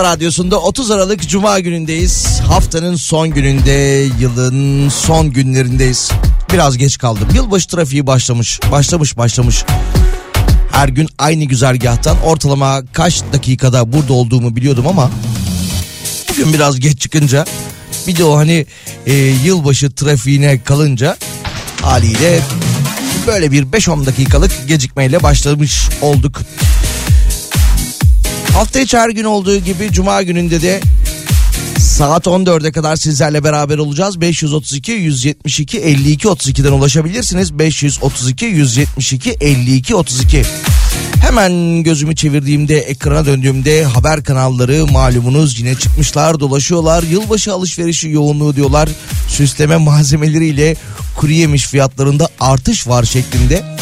Kafa radyosunda 30 Aralık Cuma günündeyiz. Haftanın son gününde, yılın son günlerindeyiz. Biraz geç kaldım. Yılbaşı trafiği başlamış, başlamış, başlamış. Her gün aynı güzergahtan ortalama kaç dakikada burada olduğumu biliyordum ama bugün biraz geç çıkınca bir de o hani e, yılbaşı trafiğine kalınca haliyle böyle bir 5-10 dakikalık gecikmeyle başlamış olduk. Hafta içi her gün olduğu gibi cuma gününde de saat 14'e kadar sizlerle beraber olacağız. 532 172 52 32'den ulaşabilirsiniz. 532 172 52 32. Hemen gözümü çevirdiğimde ekrana döndüğümde haber kanalları malumunuz yine çıkmışlar dolaşıyorlar. Yılbaşı alışverişi yoğunluğu diyorlar. Süsleme malzemeleriyle kuru yemiş fiyatlarında artış var şeklinde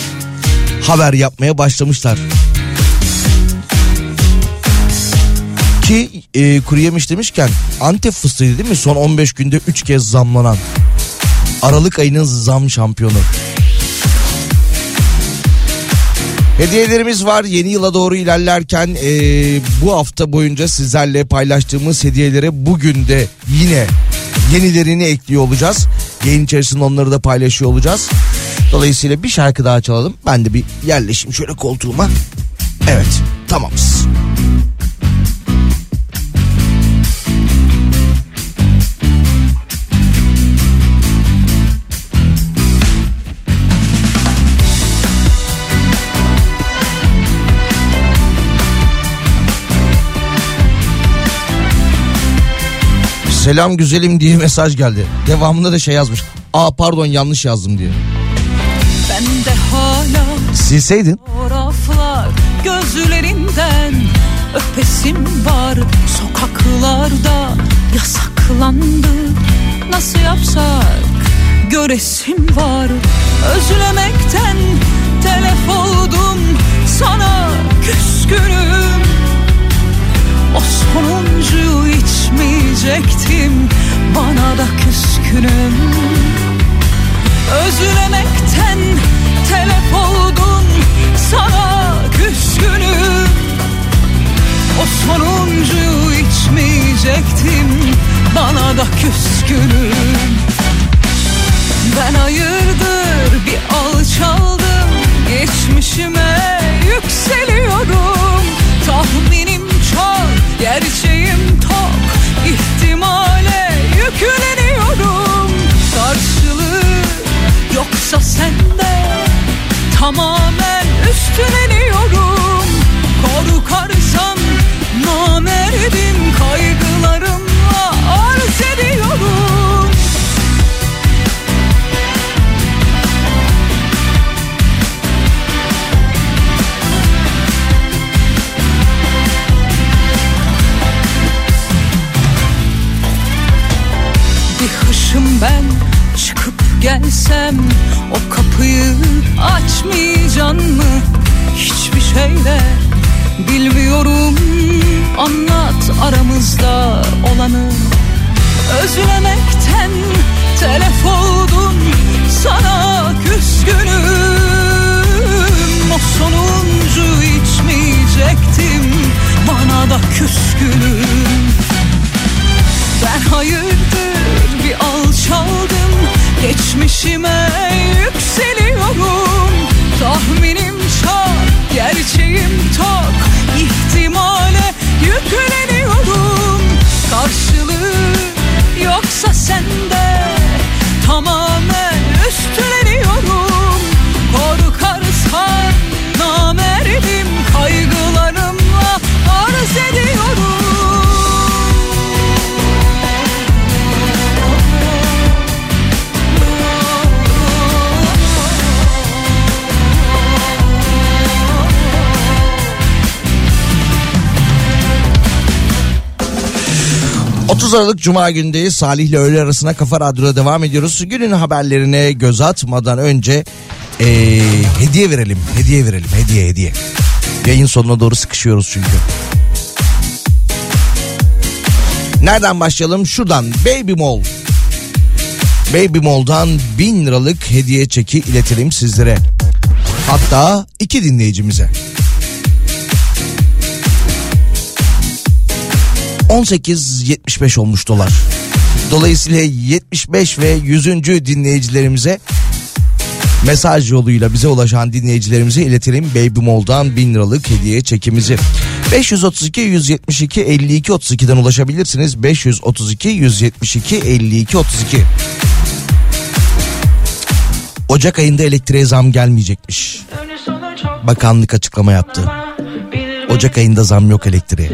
haber yapmaya başlamışlar. Ki e, kuru demişken Antep fıstığı değil mi? Son 15 günde 3 kez zamlanan. Aralık ayının zam şampiyonu. Hediyelerimiz var yeni yıla doğru ilerlerken e, bu hafta boyunca sizlerle paylaştığımız hediyelere bugün de yine yenilerini ekliyor olacağız. Yayın içerisinde onları da paylaşıyor olacağız. Dolayısıyla bir şarkı daha çalalım. Ben de bir yerleşeyim şöyle koltuğuma. Evet tamamız. Selam güzelim diye mesaj geldi. Devamında da şey yazmış. Aa pardon yanlış yazdım diye. Ben de hala Silseydin. gözlerinden öpesim var sokaklarda yasaklandı nasıl yapsak göresim var özlemekten telef oldum sana küskünüm o sonuncuyu içmeyecektim bana da küskünüm. Özlemekten telef oldum sana küskünüm. O sonuncuyu içmeyecektim bana da küskünüm. Ben hayırdır bir alçaldım geçmişime yükseliyorum. Tahminim çok gerçeğim tok ihtimale yükleniyorum. Karşılığı yoksa sende tamamen Geçmişime 30 Aralık Cuma günündeyiz. Salih ile öğle arasına Kafa Radyo'da devam ediyoruz. Günün haberlerine göz atmadan önce ee, hediye verelim. Hediye verelim. Hediye hediye. Yayın sonuna doğru sıkışıyoruz çünkü. Nereden başlayalım? Şuradan Baby Mall. Baby Mall'dan 1000 liralık hediye çeki iletelim sizlere. Hatta iki dinleyicimize. 18.75 olmuş dolar. Dolayısıyla 75 ve 100. dinleyicilerimize mesaj yoluyla bize ulaşan dinleyicilerimize iletelim Baby Mall'dan 1000 liralık hediye çekimizi. 532 172 52 32'den ulaşabilirsiniz. 532 172 52 32. Ocak ayında elektriğe zam gelmeyecekmiş. Bakanlık açıklama yaptı. Ocak ayında zam yok elektriğe.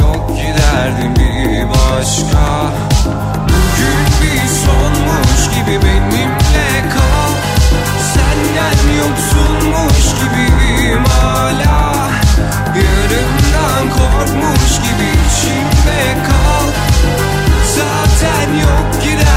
Yok giderdim bir başka. Bugün bir sonmuş gibi benimle kal. Senden yoksunmuş gibiyim hala. Yarımdan korkmuş gibi içimde kal. Zaten yok giderdim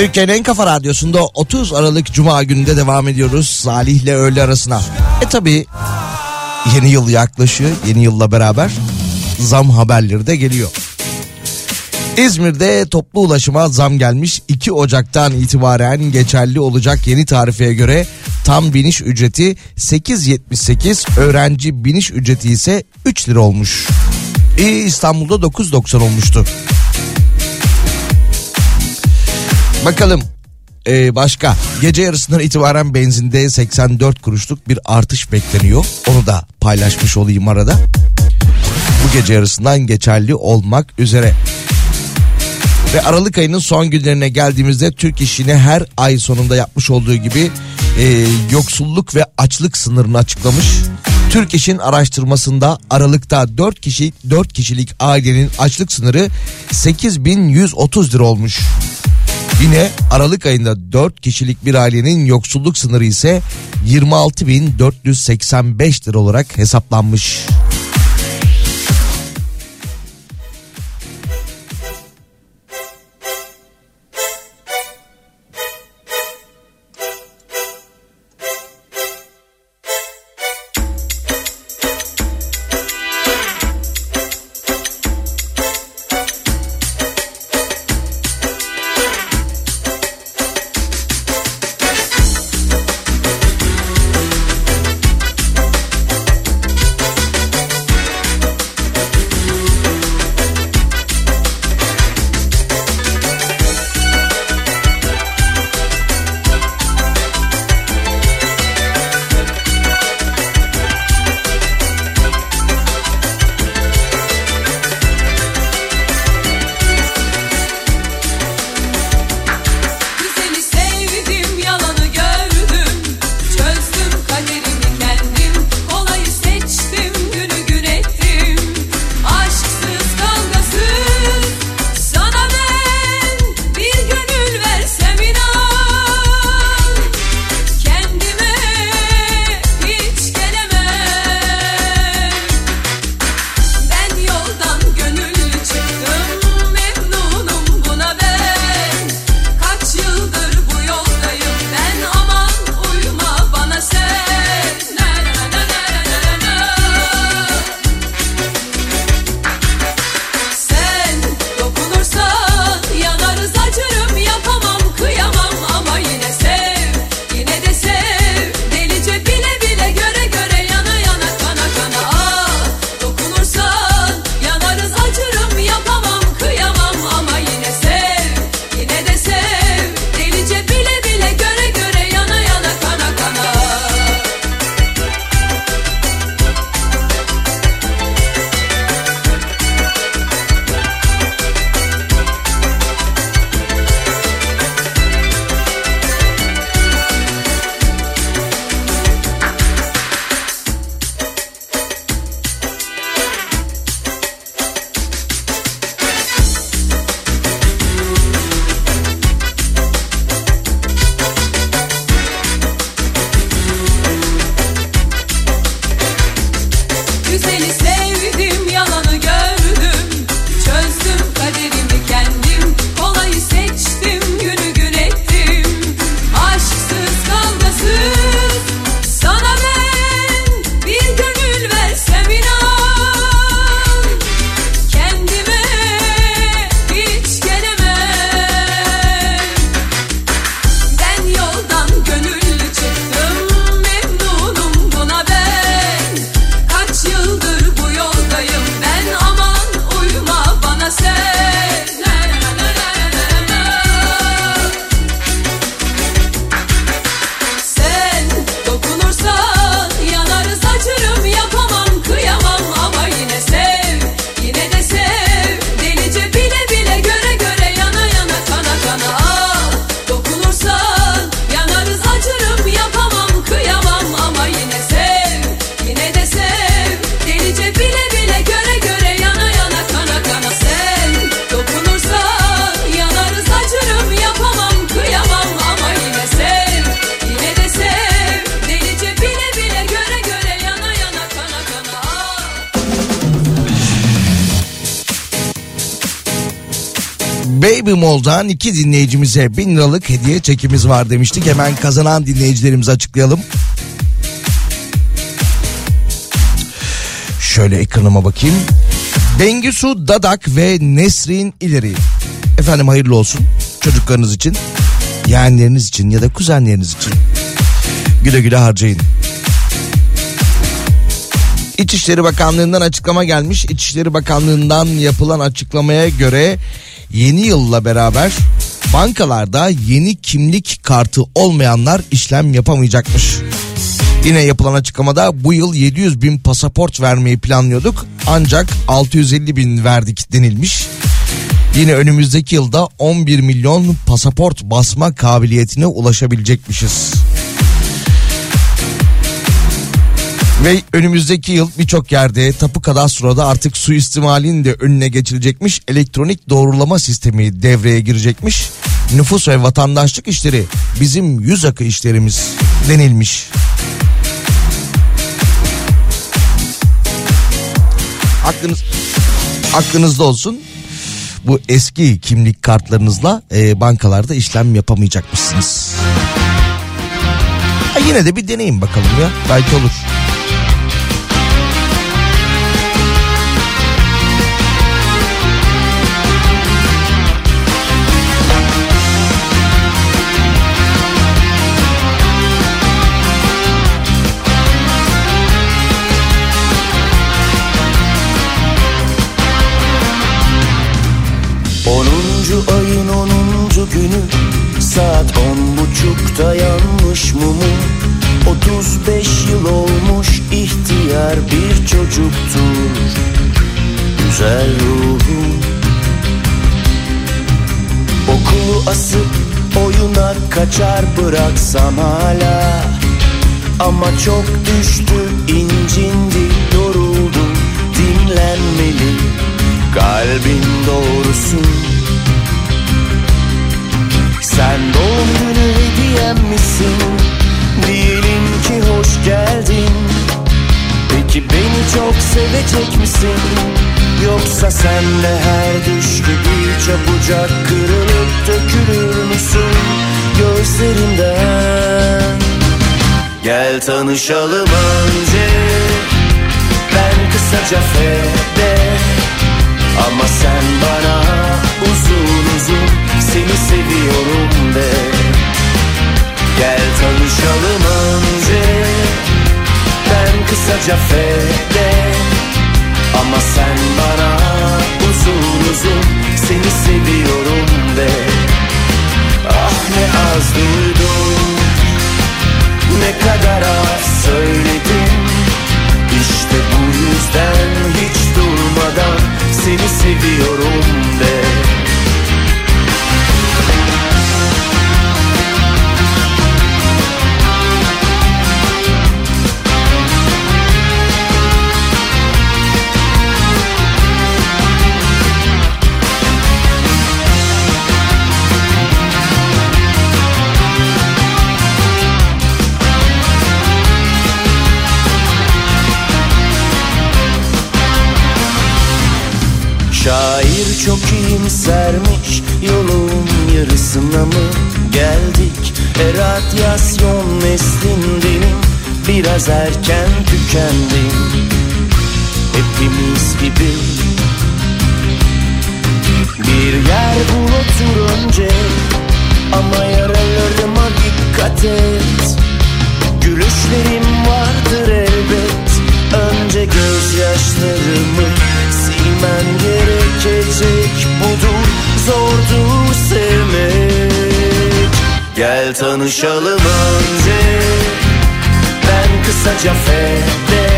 Türkiye'nin en kafa radyosunda 30 Aralık Cuma gününde devam ediyoruz Salih ile öğle arasına. E tabi yeni yıl yaklaşıyor. Yeni yılla beraber zam haberleri de geliyor. İzmir'de toplu ulaşıma zam gelmiş. 2 Ocak'tan itibaren geçerli olacak yeni tarifeye göre tam biniş ücreti 8.78, öğrenci biniş ücreti ise 3 lira olmuş. İstanbul'da 9.90 olmuştu. Bakalım ee, başka gece yarısından itibaren benzinde 84 kuruşluk bir artış bekleniyor. Onu da paylaşmış olayım arada. Bu gece yarısından geçerli olmak üzere. Ve Aralık ayının son günlerine geldiğimizde Türk işini her ay sonunda yapmış olduğu gibi e, yoksulluk ve açlık sınırını açıklamış. Türk İş'in araştırmasında Aralık'ta 4 kişi 4 kişilik ailenin açlık sınırı 8130 lira olmuş. Yine Aralık ayında 4 kişilik bir ailenin yoksulluk sınırı ise 26.485 lira olarak hesaplanmış. Baby Mall'dan iki dinleyicimize bin liralık hediye çekimiz var demiştik. Hemen kazanan dinleyicilerimizi açıklayalım. Şöyle ekranıma bakayım. Bengisu Dadak ve Nesrin İleri. Efendim hayırlı olsun çocuklarınız için, yeğenleriniz için ya da kuzenleriniz için. Güle güle harcayın. İçişleri Bakanlığı'ndan açıklama gelmiş. İçişleri Bakanlığı'ndan yapılan açıklamaya göre yeni yılla beraber bankalarda yeni kimlik kartı olmayanlar işlem yapamayacakmış. Yine yapılan açıklamada bu yıl 700 bin pasaport vermeyi planlıyorduk ancak 650 bin verdik denilmiş. Yine önümüzdeki yılda 11 milyon pasaport basma kabiliyetine ulaşabilecekmişiz. Ve önümüzdeki yıl birçok yerde tapu kadastroda artık suistimalin de önüne geçilecekmiş. Elektronik doğrulama sistemi devreye girecekmiş. Nüfus ve vatandaşlık işleri bizim yüz akı işlerimiz denilmiş. Aklınız aklınızda olsun. Bu eski kimlik kartlarınızla e, bankalarda işlem yapamayacakmışsınız. Ha, yine de bir deneyin bakalım ya. Belki olur. Saat on buçukta yanmış mumu. 35 yıl olmuş ihtiyar bir çocuktur. Güzel ruhum. Okulu asıp oyuna kaçar bıraksam hala. Ama çok düştü incindi çok sevecek misin? Yoksa sen de her düş gibi çabucak kırılıp dökülür müsün Gözlerimden Gel tanışalım önce Ben kısaca fede ama sen bana uzun uzun seni seviyorum de. Gel tanışalım önce kısaca fede Ama sen bana uzun uzun seni seviyorum de. Ah ne az duydum. Ne kadar az söyledim. İşte bu yüzden hiç durmadan seni seviyorum de çok iyimsermiş yolun yarısına mı geldik? E radyasyon neslindenim biraz erken tükendim. Hepimiz gibi Bir yer bul otur önce ama yaralarıma dikkat et. Gülüşlerim vardır elbet Önce gözyaşlarımı silmen gerekecek Budur zordur sevmek. Gel tanışalım önce. Ben kısaca fede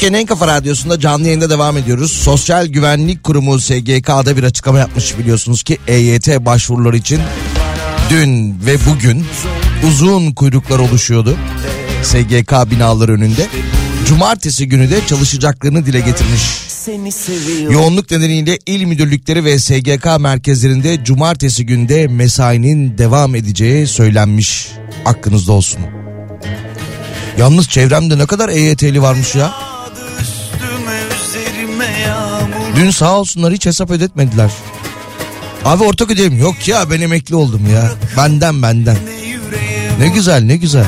Türkiye'nin en kafa radyosunda canlı yayında devam ediyoruz. Sosyal Güvenlik Kurumu SGK'da bir açıklama yapmış biliyorsunuz ki EYT başvuruları için dün ve bugün uzun kuyruklar oluşuyordu. SGK binaları önünde. Cumartesi günü de çalışacaklarını dile getirmiş. Yoğunluk nedeniyle il müdürlükleri ve SGK merkezlerinde cumartesi günde mesainin devam edeceği söylenmiş. Aklınızda olsun. Yalnız çevremde ne kadar EYT'li varmış ya. Dün sağ olsunlar hiç hesap ödetmediler. Abi ortak ödeyim. Yok ya ben emekli oldum ya. Benden benden. Ne güzel ne güzel.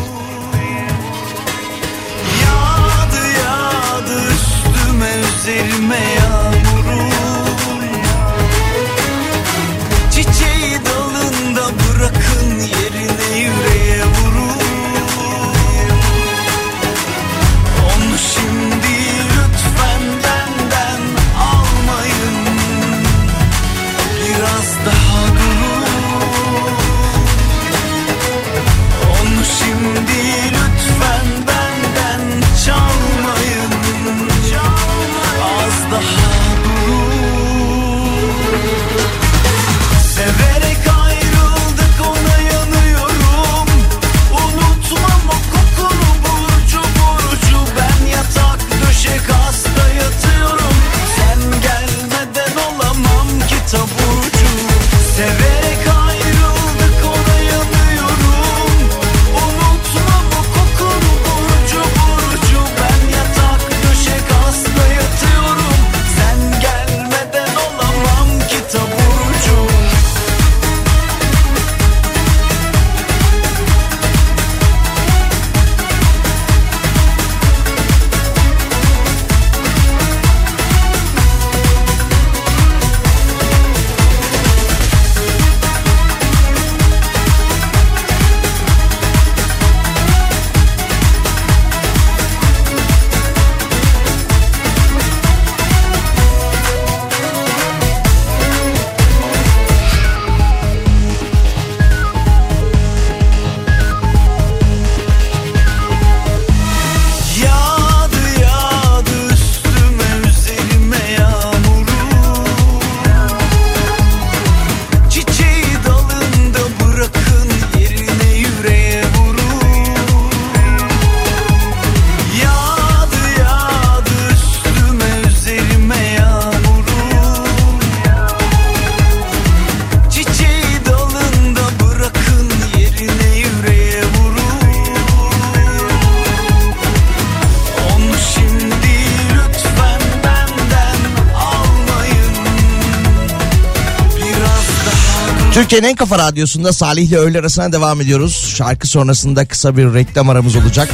Kafa radyosunda Salih ile öğle arasına devam ediyoruz. Şarkı sonrasında kısa bir reklam aramız olacak.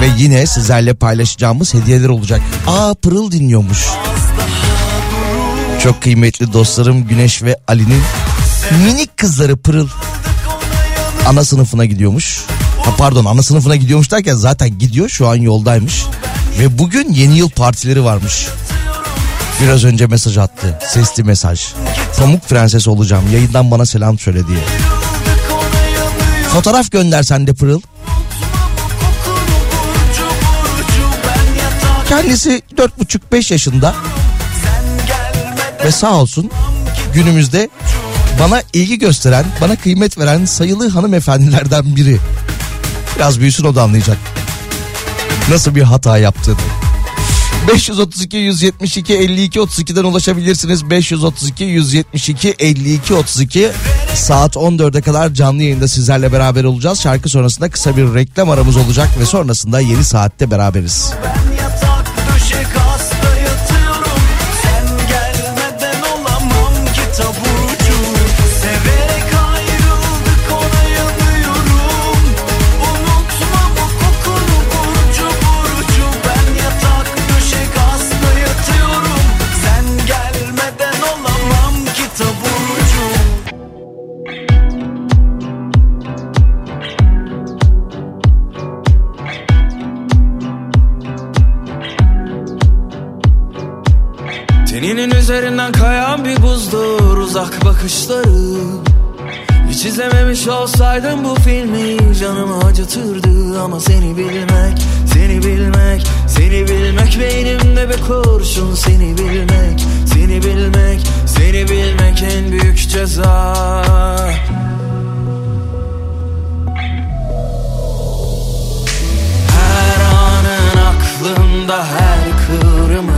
Ve yine sizlerle paylaşacağımız hediyeler olacak. Aa Pırıl dinliyormuş. Çok kıymetli dostlarım Güneş ve Ali'nin minik kızları Pırıl ana sınıfına gidiyormuş. Ha pardon ana sınıfına gidiyormuş derken zaten gidiyor şu an yoldaymış. Ve bugün yeni yıl partileri varmış. Biraz önce mesaj attı. Sesli mesaj. Pamuk prenses olacağım. Yayından bana selam söyle diye. Fotoğraf gönder sen de Pırıl. Kendisi 4,5-5 yaşında ve sağ olsun günümüzde bana ilgi gösteren, bana kıymet veren sayılı hanımefendilerden biri. Biraz büyüsün o da anlayacak. Nasıl bir hata yaptığını. 532 172 52 32'den ulaşabilirsiniz. 532 172 52 32 saat 14'e kadar canlı yayında sizlerle beraber olacağız. Şarkı sonrasında kısa bir reklam aramız olacak ve sonrasında yeni saatte beraberiz. Ben üzerinden kayan bir buzdur uzak bakışları. Hiç izlememiş olsaydım bu filmi canımı acıtırdı. Ama seni bilmek, seni beynimde bir kurşun. Seni bilmek, seni bilmek, seni bilmek en büyük ceza. Her anın aklımda her kıvrımın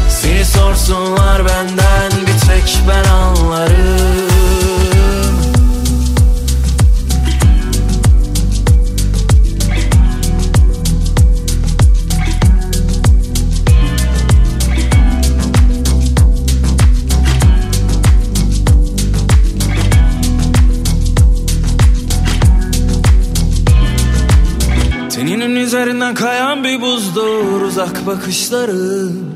sorsunlar benden bir tek ben anlarım. Teninin üzerinden kayan bir buzdur uzak bakışları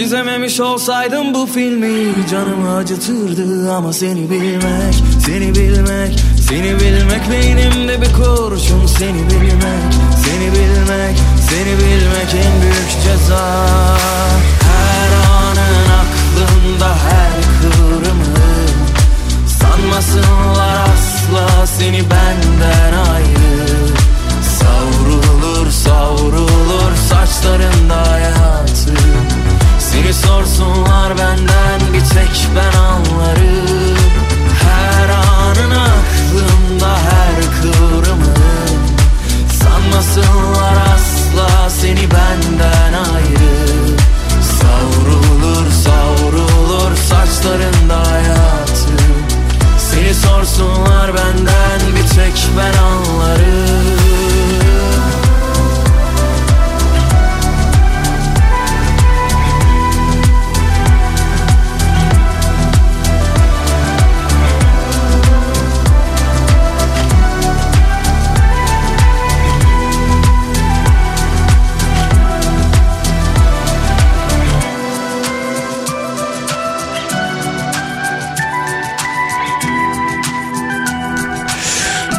Hiç izlememiş olsaydım bu filmi canımı acıtırdı Ama seni bilmek, seni bilmek, seni bilmek Beynimde bir kurşun seni bilmek, seni bilmek, seni bilmek en büyük ceza. Her anın aklımda her kıvrımın Sanmasınlar asla seni benden ayrı. Savrulur savrulur saçlarında hayatı Seni sorsunlar benden bir tek ben anlarım. Her anın aklımda her kıvrımın Sanmasınlar asla seni benden ayrı. Savrulur savrulur saçlarında hayatı. Seni sorsunlar benden bir tek ben anlarım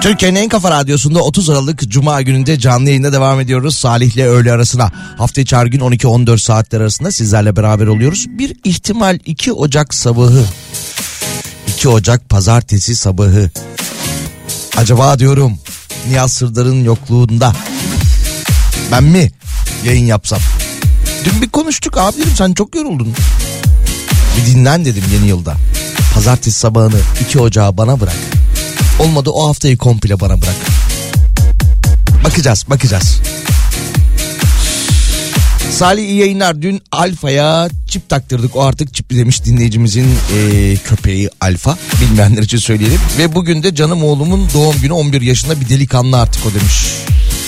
Türkiye'nin en kafa radyosunda 30 Aralık Cuma gününde canlı yayında devam ediyoruz. Salih ile öğle arasına hafta içi her gün 12-14 saatler arasında sizlerle beraber oluyoruz. Bir ihtimal 2 Ocak sabahı 2 Ocak pazartesi sabahı acaba diyorum Niyaz Sırdar'ın yokluğunda ben mi yayın yapsam? Dün bir konuştuk abi sen çok yoruldun. Bir dinlen dedim yeni yılda. Pazartesi sabahını 2 Ocağı bana bırak. Olmadı o haftayı komple bana bırak. Bakacağız bakacağız. Salih iyi yayınlar. Dün Alfa'ya çip taktırdık. O artık çipli demiş dinleyicimizin eee, köpeği Alfa. Bilmeyenler için söyleyelim. Ve bugün de canım oğlumun doğum günü 11 yaşında bir delikanlı artık o demiş.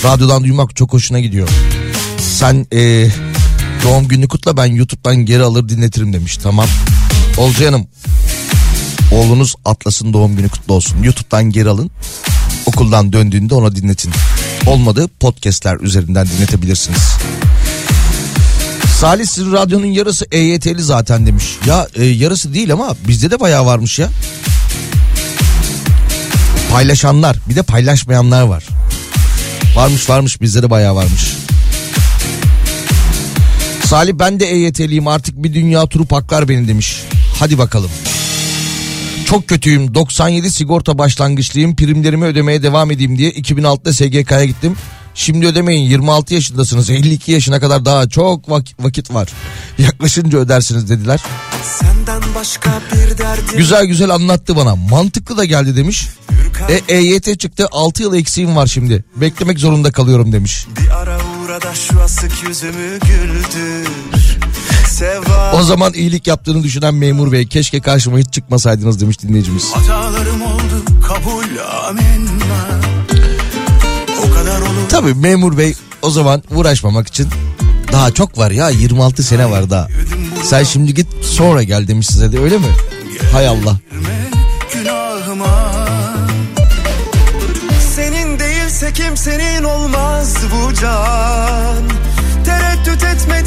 Radyodan duymak çok hoşuna gidiyor. Sen eee, doğum gününü kutla ben YouTube'dan geri alır dinletirim demiş. Tamam. Olcayanım Oğlunuz Atlas'ın doğum günü kutlu olsun. YouTube'dan geri alın. Okuldan döndüğünde ona dinletin. Olmadı podcastler üzerinden dinletebilirsiniz. Salih sizin radyonun yarısı EYT'li zaten demiş. Ya e, yarısı değil ama bizde de bayağı varmış ya. Paylaşanlar bir de paylaşmayanlar var. Varmış varmış bizde de bayağı varmış. Salih ben de EYT'liyim artık bir dünya turu paklar beni demiş. Hadi bakalım. Çok kötüyüm 97 sigorta başlangıçlıyım primlerimi ödemeye devam edeyim diye 2006'da SGK'ya gittim. Şimdi ödemeyin 26 yaşındasınız 52 yaşına kadar daha çok vak- vakit var. Yaklaşınca ödersiniz dediler. Güzel güzel anlattı bana mantıklı da geldi demiş. E, EYT çıktı 6 yıl eksiğim var şimdi beklemek zorunda kalıyorum demiş. Bir ara uğra da şu asık yüzümü güldür O zaman iyilik yaptığını düşünen memur bey keşke karşıma hiç çıkmasaydınız demiş dinleyicimiz. Hatalarım oldu kabul amenna Tabii memur bey o zaman uğraşmamak için daha çok var ya 26 sene var daha. Sen şimdi git sonra gel demiş size de öyle mi? Hay Allah. Senin değilse kimsenin olmaz bu can Tereddüt etme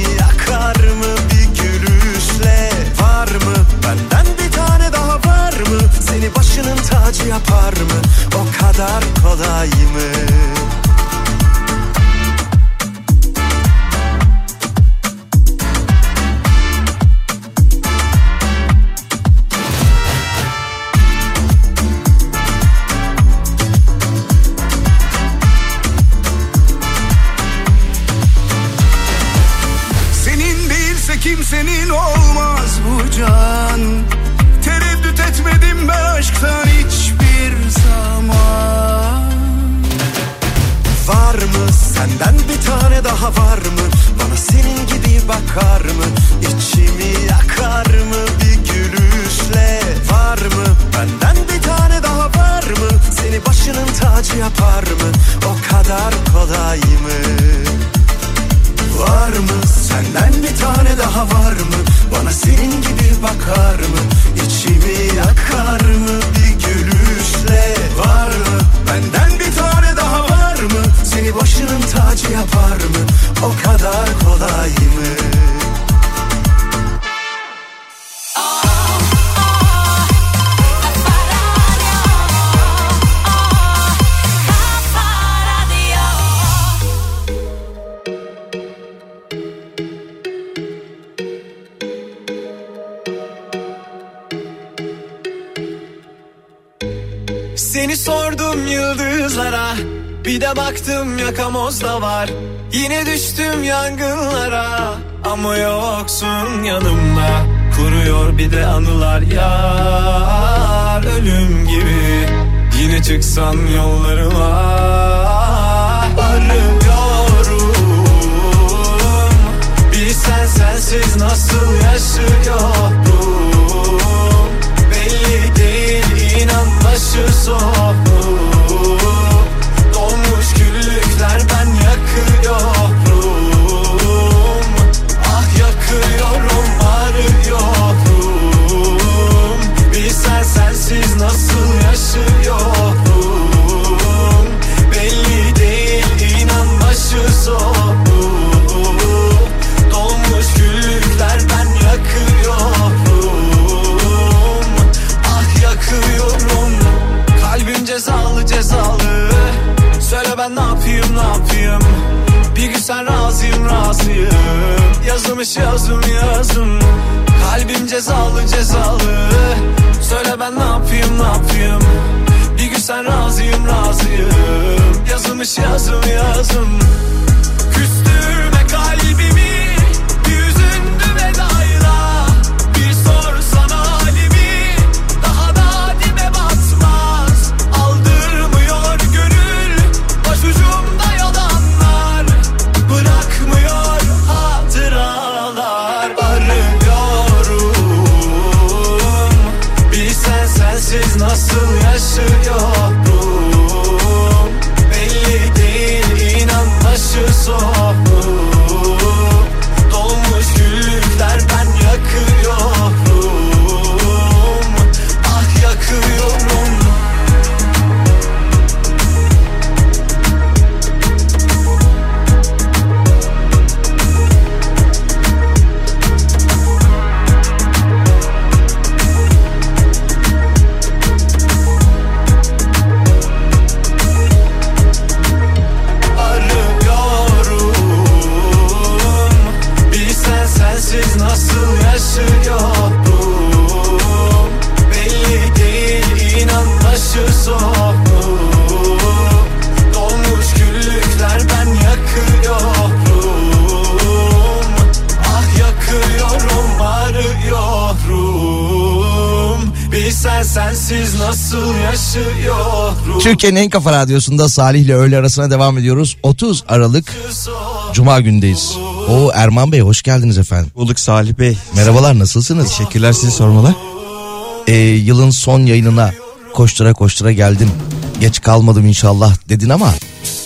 yanındaymış Donmuş güllükler ben Kalmış yazım yazım Kalbim cezalı cezalı. Söyle ben ne yapayım ne yapayım? Bir gün sen razıyım razıyım. Yazılmış yazım yazım Küstüm biz nasıl yaşıyoruz? Türkiye'nin en kafa radyosunda Salih ile öğle arasına devam ediyoruz. 30 Aralık Cuma gündeyiz. O Erman Bey hoş geldiniz efendim. Bulduk Salih Bey. Merhabalar nasılsınız? Teşekkürler sizi sormalar. Ee, yılın son yayınına koştura koştura geldim. Geç kalmadım inşallah dedin ama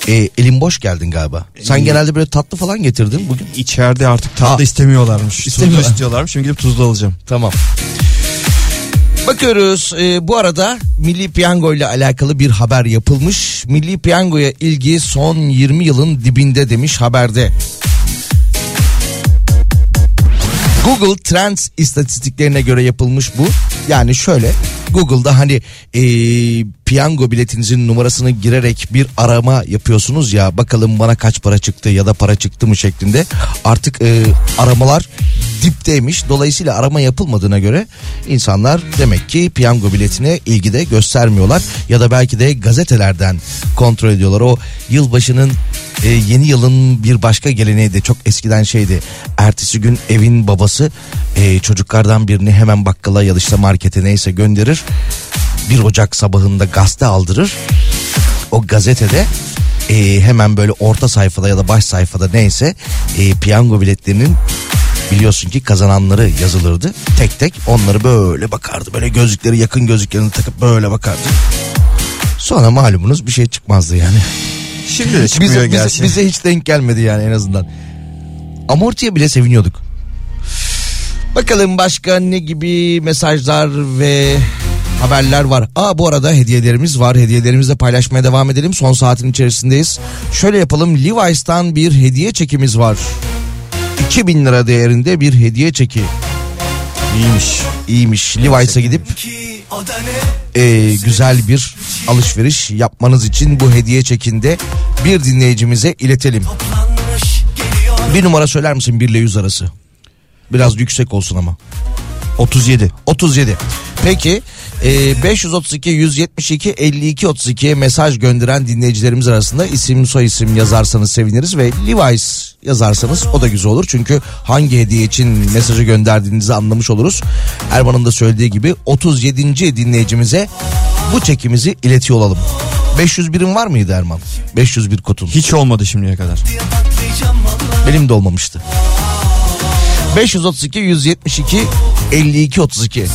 e, elin boş geldin galiba. Sen İyi. genelde böyle tatlı falan getirdin bugün. İçeride artık tatlı ha. istemiyorlarmış. İstemiyorlar. Tuzlu istiyorlarmış. Şimdi gidip tuzlu alacağım. Tamam. Bakıyoruz e, bu arada Milli Piyango ile alakalı bir haber yapılmış. Milli Piyango'ya ilgi son 20 yılın dibinde demiş haberde. Google Trends istatistiklerine göre yapılmış bu. Yani şöyle Google'da hani e, piyango biletinizin numarasını girerek bir arama yapıyorsunuz ya bakalım bana kaç para çıktı ya da para çıktı mı şeklinde. Artık e, aramalar dipteymiş. Dolayısıyla arama yapılmadığına göre insanlar demek ki piyango biletine ilgi de göstermiyorlar. Ya da belki de gazetelerden kontrol ediyorlar. O yılbaşının e, yeni yılın bir başka geleneği de çok eskiden şeydi. Ertesi gün evin babası e, çocuklardan birini hemen bakkala ya da işte markete neyse gönderir. 1 Ocak sabahında gazete aldırır. O gazetede e, hemen böyle orta sayfada ya da baş sayfada neyse e, piyango biletlerinin biliyorsun ki kazananları yazılırdı. Tek tek onları böyle bakardı. Böyle gözlükleri yakın gözlüklerini takıp böyle bakardı. Sonra malumunuz bir şey çıkmazdı yani. Şimdi de çıkmıyor bize, bize, gerçi. bize hiç denk gelmedi yani en azından. Amortiye bile seviniyorduk. Bakalım başka ne gibi mesajlar ve haberler var. Aa bu arada hediyelerimiz var. Hediyelerimizi de paylaşmaya devam edelim. Son saatin içerisindeyiz. Şöyle yapalım. Levi's'tan bir hediye çekimiz var. 2000 lira değerinde bir hediye çeki. İyiymiş. İyiymiş. Levi's'a gidip e, güzel bir alışveriş yapmanız için bu hediye çekinde bir dinleyicimize iletelim. Bir numara söyler misin 1 ile 100 arası? Biraz yüksek olsun ama. 37. 37. Peki e, 532 172 52 32'ye mesaj gönderen dinleyicilerimiz arasında isim soy isim yazarsanız seviniriz ve Levi's yazarsanız o da güzel olur. Çünkü hangi hediye için mesajı gönderdiğinizi anlamış oluruz. Erman'ın da söylediği gibi 37. dinleyicimize bu çekimizi iletiyor olalım. 500 birim var mıydı Erman? 501 kotun. Hiç olmadı şimdiye kadar. Benim de olmamıştı. 532 172 52 32.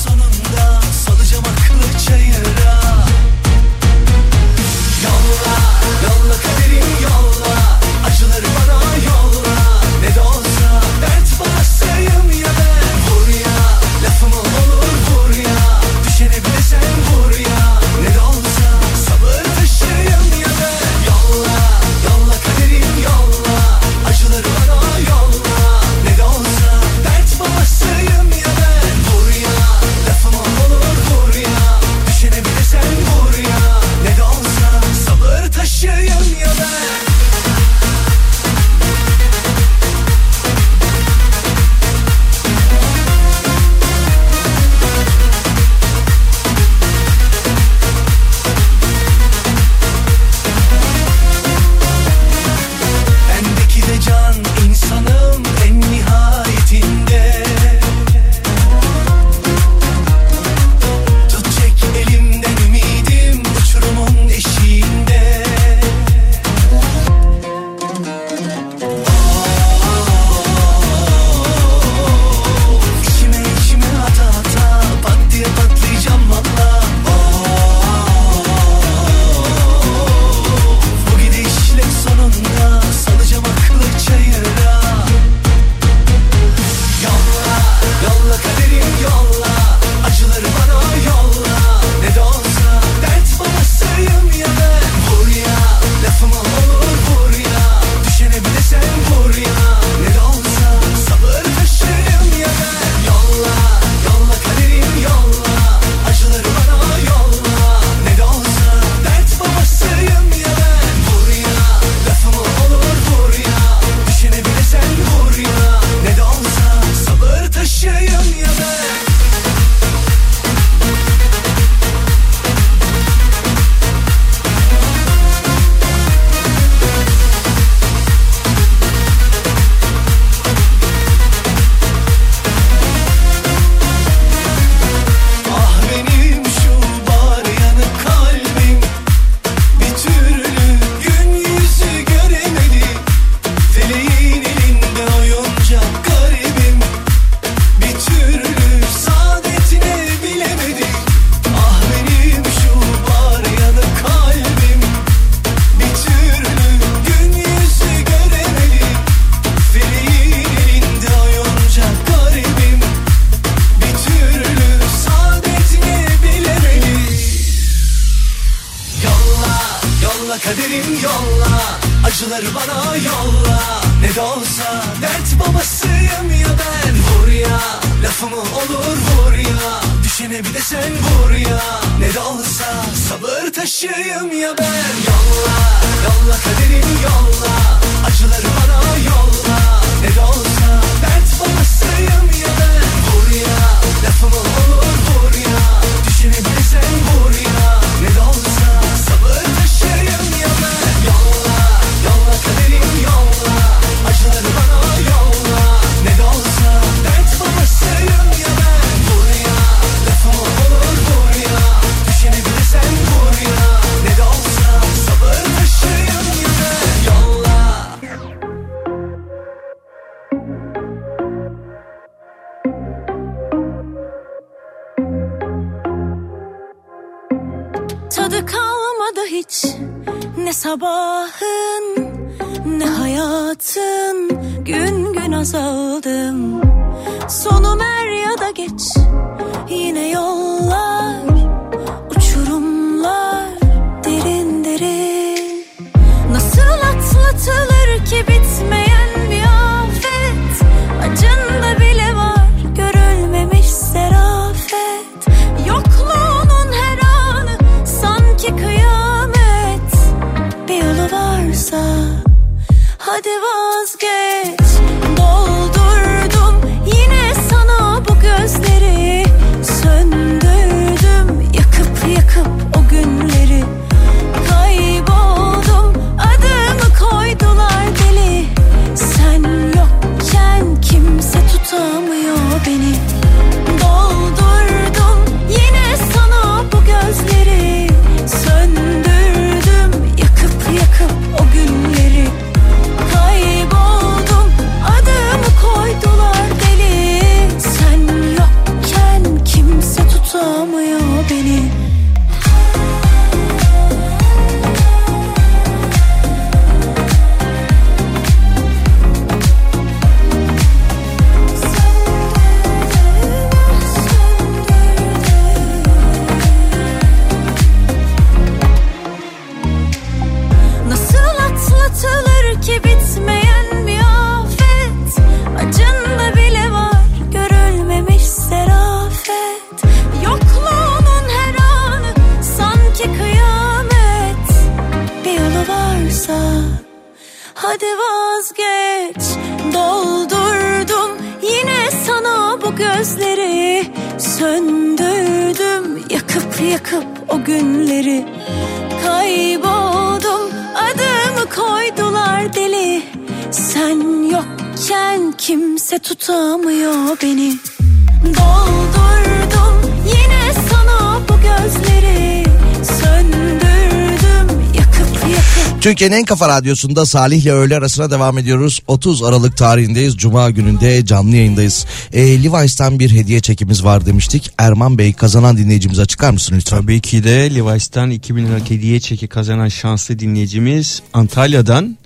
Türkiye'nin en kafa radyosunda Salih ile öğle arasına devam ediyoruz. 30 Aralık tarihindeyiz. Cuma gününde canlı yayındayız. E, Levi's'tan bir hediye çekimiz var demiştik. Erman Bey kazanan dinleyicimize açıklar mısın lütfen? Tabii ki de Levi's'tan 2000 lira hediye çeki kazanan şanslı dinleyicimiz Antalya'dan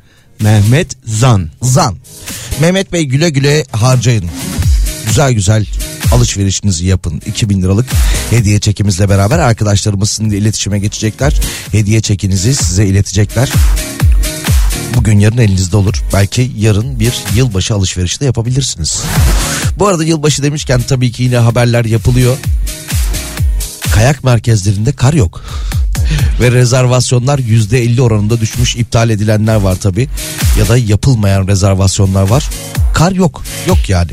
Mehmet Zan. Zan. Mehmet Bey güle güle harcayın. Güzel güzel alışverişinizi yapın. 2000 liralık hediye çekimizle beraber arkadaşlarımız sizinle iletişime geçecekler. Hediye çekinizi size iletecekler. Bugün yarın elinizde olur. Belki yarın bir yılbaşı alışverişi de yapabilirsiniz. Bu arada yılbaşı demişken tabii ki yine haberler yapılıyor. Kayak merkezlerinde kar yok. Ve rezervasyonlar %50 oranında düşmüş iptal edilenler var tabii. Ya da yapılmayan rezervasyonlar var. Kar yok. Yok yani.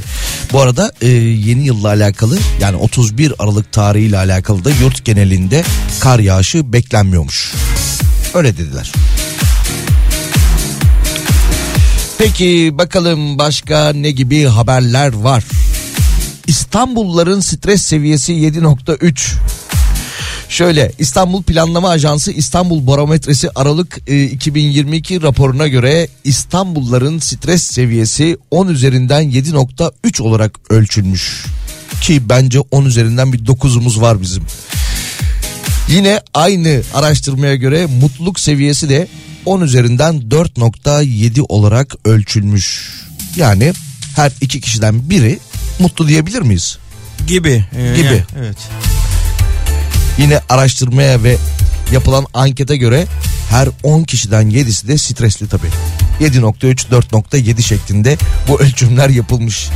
Bu arada e, yeni yılla alakalı yani 31 Aralık tarihiyle alakalı da yurt genelinde kar yağışı beklenmiyormuş. Öyle dediler. Peki bakalım başka ne gibi haberler var? İstanbulluların stres seviyesi 7.3. Şöyle İstanbul Planlama Ajansı İstanbul Barometresi Aralık e, 2022 raporuna göre İstanbulluların stres seviyesi 10 üzerinden 7.3 olarak ölçülmüş. Ki bence 10 üzerinden bir 9'umuz var bizim. Yine aynı araştırmaya göre mutluluk seviyesi de 10 üzerinden 4.7 olarak ölçülmüş. Yani her iki kişiden biri mutlu diyebilir miyiz? Gibi. Ee, Gibi. yani, evet. Yine araştırmaya ve yapılan ankete göre her 10 kişiden 7'si de stresli tabii. 7.3 4.7 şeklinde bu ölçümler yapılmış.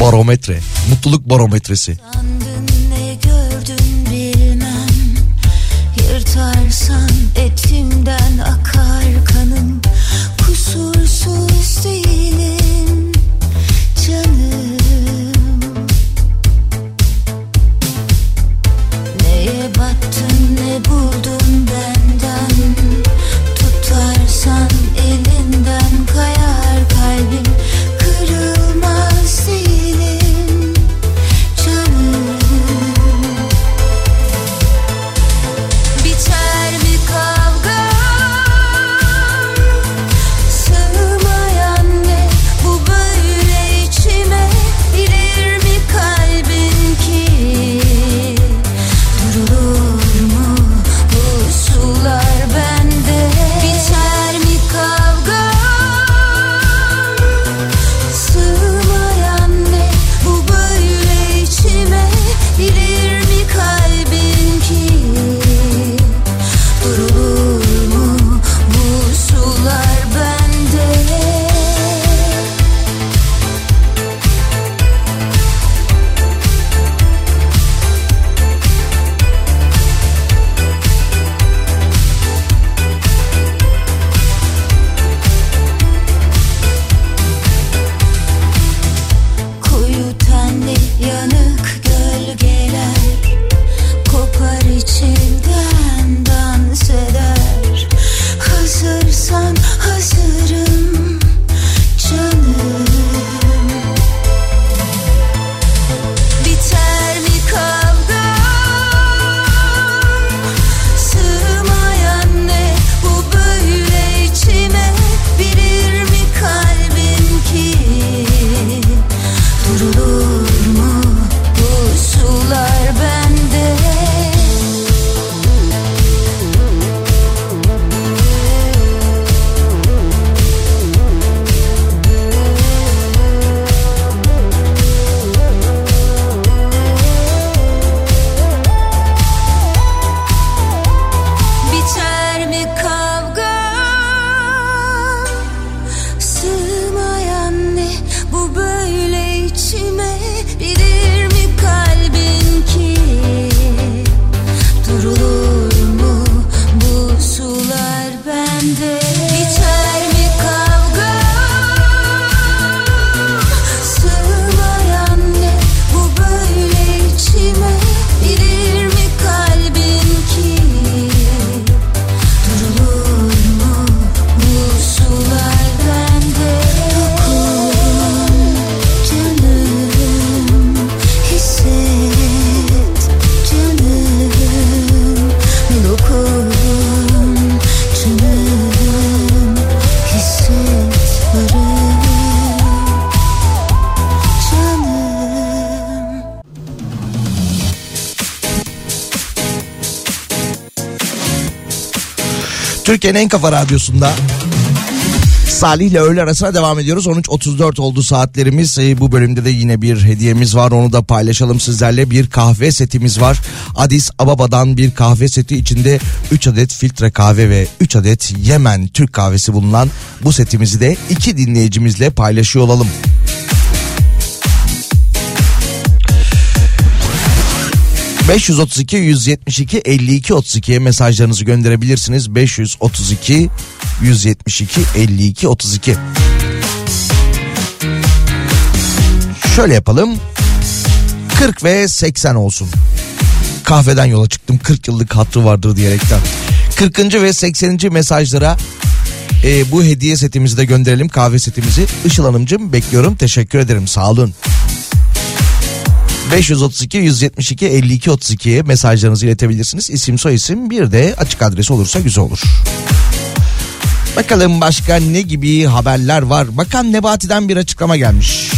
Barometre, mutluluk barometresi. Sandın ne gördün bilmem Yırtarsan etimden akar Türkiye'nin en kafa radyosunda Salih ile öğle arasına devam ediyoruz. 13.34 oldu saatlerimiz. Ee, bu bölümde de yine bir hediyemiz var. Onu da paylaşalım sizlerle. Bir kahve setimiz var. Addis Ababa'dan bir kahve seti içinde 3 adet filtre kahve ve 3 adet Yemen Türk kahvesi bulunan bu setimizi de iki dinleyicimizle paylaşıyor olalım. ...532 172 52 32'ye mesajlarınızı gönderebilirsiniz. 532 172 52 32. Şöyle yapalım. 40 ve 80 olsun. Kahveden yola çıktım 40 yıllık hattı vardır diyerekten. 40. ve 80. mesajlara e, bu hediye setimizi de gönderelim kahve setimizi. Işıl Hanımcığım bekliyorum teşekkür ederim sağ olun. 532 172 52 32'ye mesajlarınızı iletebilirsiniz. İsim soy isim bir de açık adresi olursa güzel olur. Bakalım başka ne gibi haberler var. Bakan Nebati'den bir açıklama gelmiş.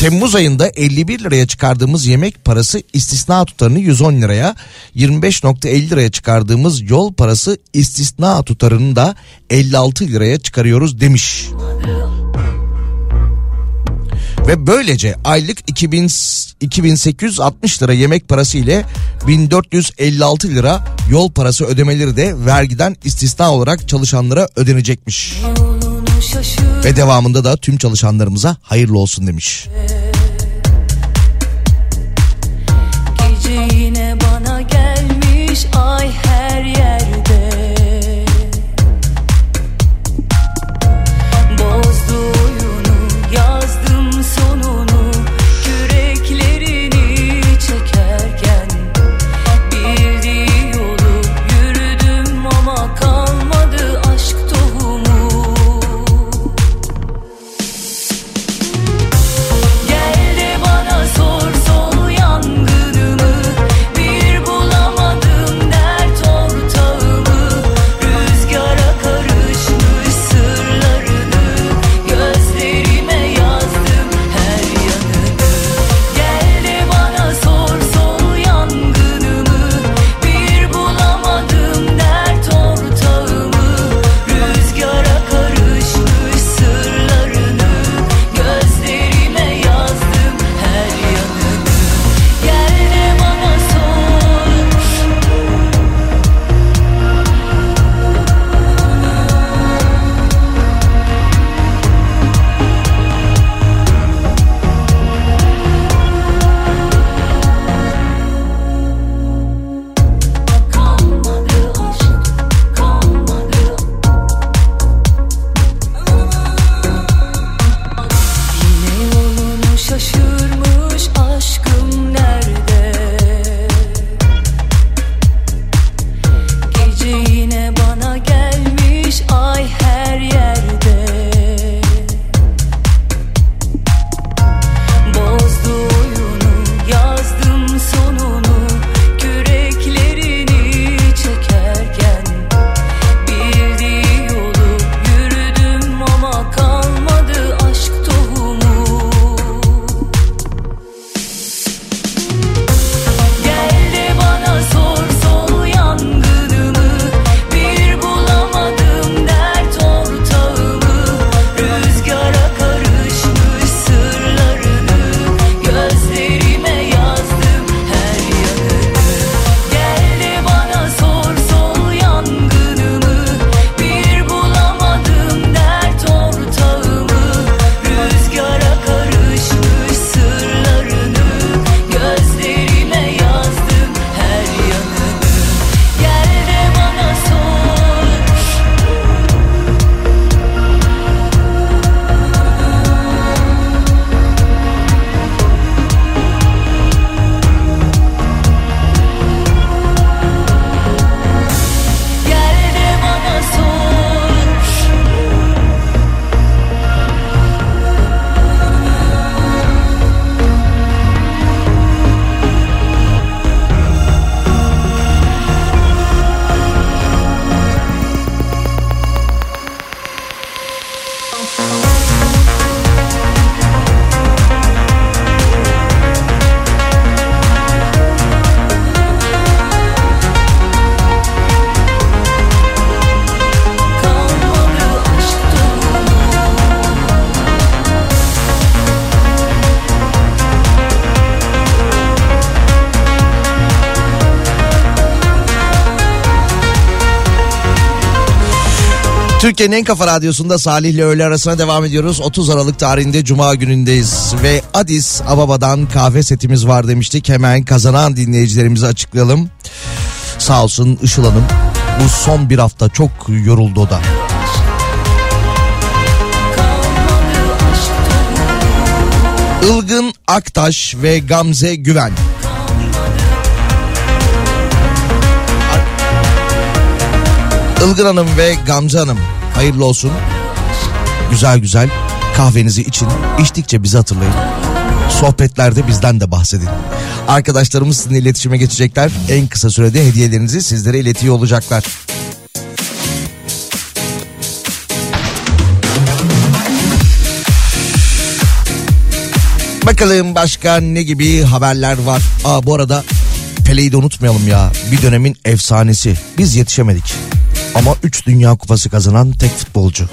Temmuz ayında 51 liraya çıkardığımız yemek parası istisna tutarını 110 liraya, 25.50 liraya çıkardığımız yol parası istisna tutarını da 56 liraya çıkarıyoruz demiş. Ve böylece aylık 2000, 2860 lira yemek parası ile 1456 lira yol parası ödemeleri de vergiden istisna olarak çalışanlara ödenecekmiş. Ve devamında da tüm çalışanlarımıza hayırlı olsun demiş. Gece yine bana gelmiş ay her yerde Türkiye'nin en kafa radyosunda Salih ile öğle arasına devam ediyoruz. 30 Aralık tarihinde Cuma günündeyiz. Ve Adis Ababa'dan kahve setimiz var demiştik. Hemen kazanan dinleyicilerimizi açıklayalım. Sağ olsun Işıl Hanım. Bu son bir hafta çok yoruldu o da. Ilgın Aktaş ve Gamze Güven. Ilgın Hanım ve Gamze Hanım hayırlı olsun. Güzel güzel kahvenizi için içtikçe bizi hatırlayın. Sohbetlerde bizden de bahsedin. Arkadaşlarımız sizinle iletişime geçecekler. En kısa sürede hediyelerinizi sizlere iletiyor olacaklar. Bakalım başka ne gibi haberler var. Aa bu arada Pele'yi de unutmayalım ya. Bir dönemin efsanesi. Biz yetişemedik. Ama 3 Dünya Kupası kazanan tek futbolcu.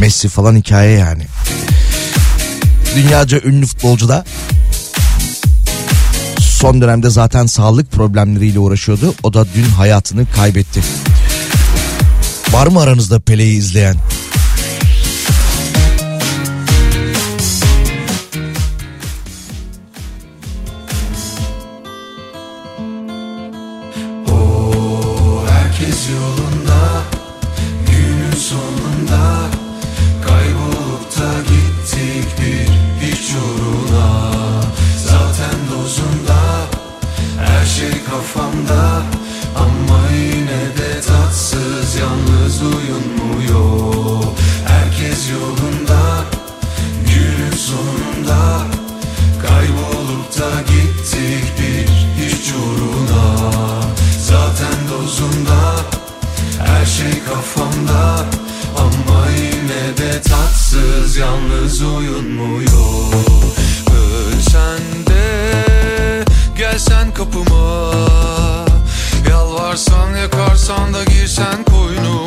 Messi falan hikaye yani. Dünyaca ünlü futbolcu da Son dönemde zaten sağlık problemleriyle uğraşıyordu. O da dün hayatını kaybetti. Var mı aranızda Pele'yi izleyen? Sonunda Kaybolup da gittik bir hiç uğruna Zaten dozunda Her şey kafamda. Ama yine de tatsız Yalnız uyunmuyor Herkes yolunda Günün sonunda Kaybolup da gittik bir hiç uğruna Zaten dozunda Her şey kafamda tatsız Yalnız uyunmuyor. Ölsen de Gelsen kapıma. Yalvarsan yakarsan da girsen koynuma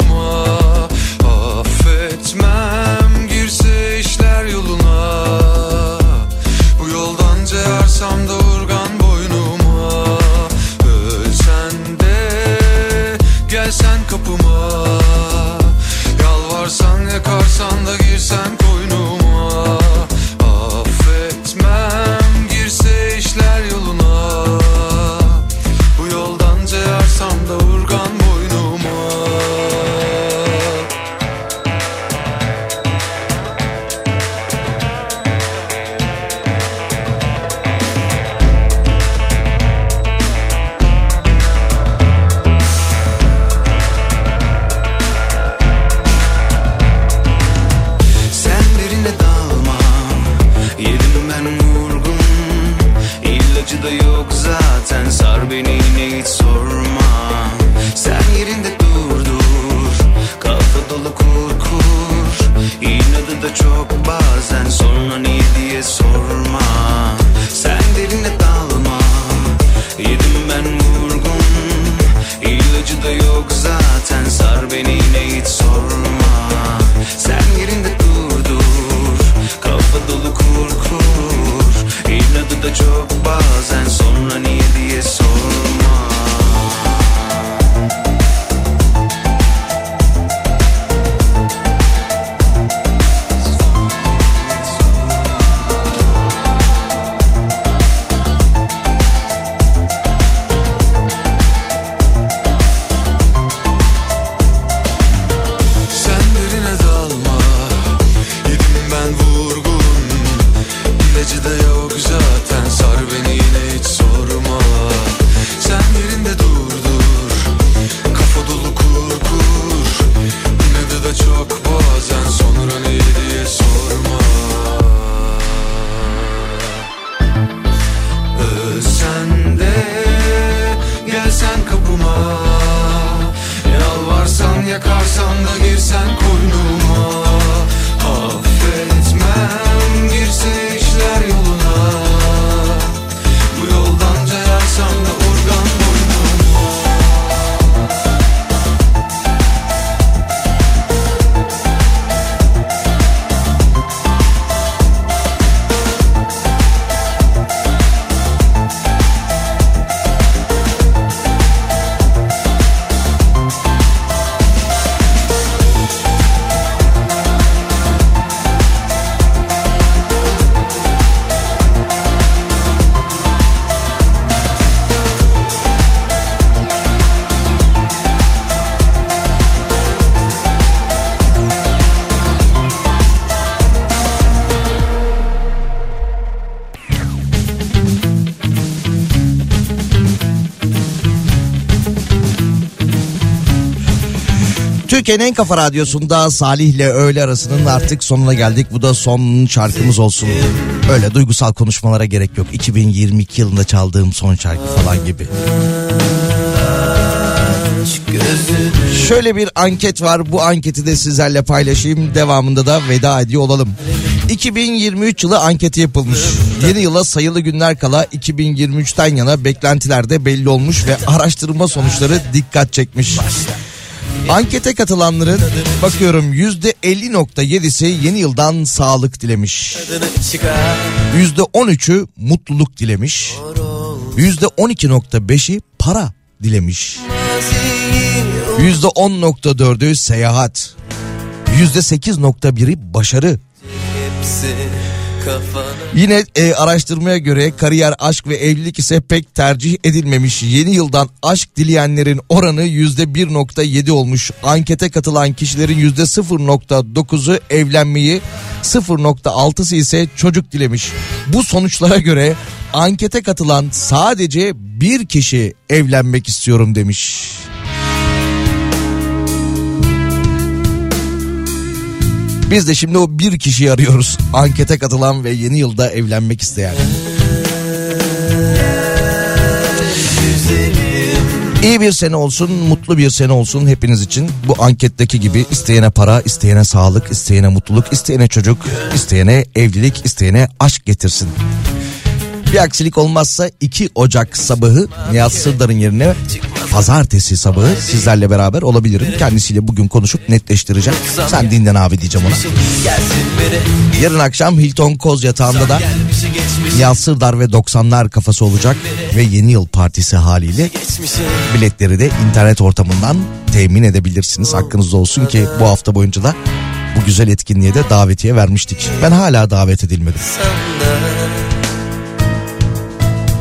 Türkiye'nin en kafa radyosunda Salih ile öğle arasının artık sonuna geldik. Bu da son şarkımız olsun. Öyle duygusal konuşmalara gerek yok. 2022 yılında çaldığım son şarkı falan gibi. Şöyle bir anket var. Bu anketi de sizlerle paylaşayım. Devamında da veda ediyor olalım. 2023 yılı anketi yapılmış. Yeni yıla sayılı günler kala 2023'ten yana beklentiler de belli olmuş ve araştırma sonuçları dikkat çekmiş. Ankete katılanların bakıyorum %50.7'si yeni yıldan sağlık dilemiş. %13'ü mutluluk dilemiş. %12.5'i para dilemiş. %10.4'ü seyahat. %8.1'i başarı. Yine e, araştırmaya göre kariyer, aşk ve evlilik ise pek tercih edilmemiş. Yeni yıldan aşk dileyenlerin oranı %1.7 olmuş. Ankete katılan kişilerin %0.9'u evlenmeyi, 0.6'sı ise çocuk dilemiş. Bu sonuçlara göre ankete katılan sadece bir kişi evlenmek istiyorum demiş. Biz de şimdi o bir kişiyi arıyoruz. Ankete katılan ve yeni yılda evlenmek isteyen. İyi bir sene olsun, mutlu bir sene olsun hepiniz için. Bu anketteki gibi isteyene para, isteyene sağlık, isteyene mutluluk, isteyene çocuk, isteyene evlilik, isteyene aşk getirsin. Bir aksilik olmazsa 2 Ocak sabahı Nihat Sırdar'ın yerine pazartesi sabahı sizlerle beraber olabilirim. Kendisiyle bugün konuşup netleştireceğim. Sen dinlen abi diyeceğim ona. Yarın akşam Hilton Koz yatağında da Nihat Sırdar ve 90'lar kafası olacak ve yeni yıl partisi haliyle biletleri de internet ortamından temin edebilirsiniz. Hakkınızda olsun ki bu hafta boyunca da bu güzel etkinliğe de davetiye vermiştik. Ben hala davet edilmedim.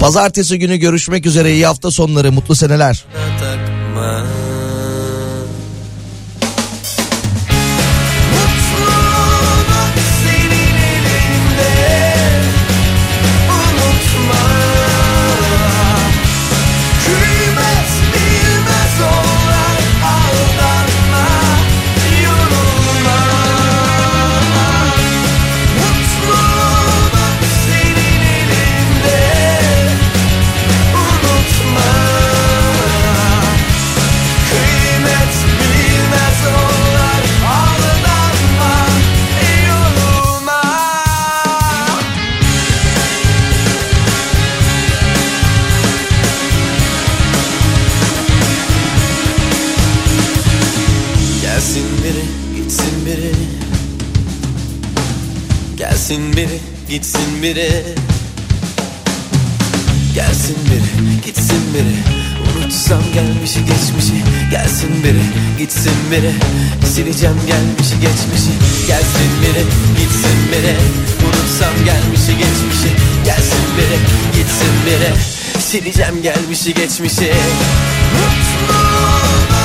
Pazartesi günü görüşmek üzere. İyi hafta sonları, mutlu seneler. Gitsin biri. Gelsin biri gitsin biri. Unutsam gelmişi geçmişi. Gelsin biri gitsin biri. Sileceğim gelmişi geçmişi. Gelsin biri gitsin biri. Unutsam gelmişi geçmişi. Gelsin biri gitsin biri. Sileceğim gelmişi geçmişi. Mutluluk